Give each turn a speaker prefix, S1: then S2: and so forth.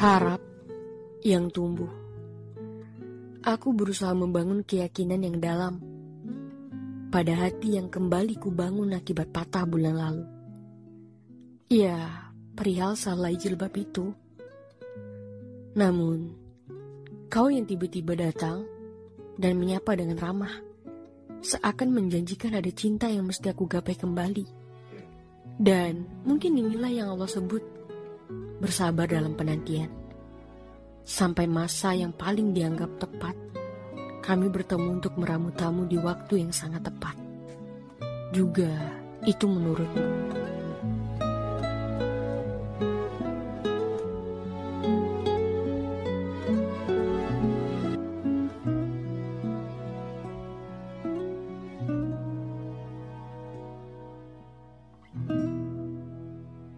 S1: Harap yang tumbuh. Aku berusaha membangun keyakinan yang dalam pada hati yang kembali kubangun akibat patah bulan lalu. Ya, perihal salah jilbab itu. Namun, kau yang tiba-tiba datang dan menyapa dengan ramah, seakan menjanjikan ada cinta yang mesti aku gapai kembali. Dan mungkin inilah yang Allah sebut bersabar dalam penantian. Sampai masa yang paling dianggap tepat, kami bertemu untuk meramu tamu di waktu yang sangat tepat. Juga itu menurutmu.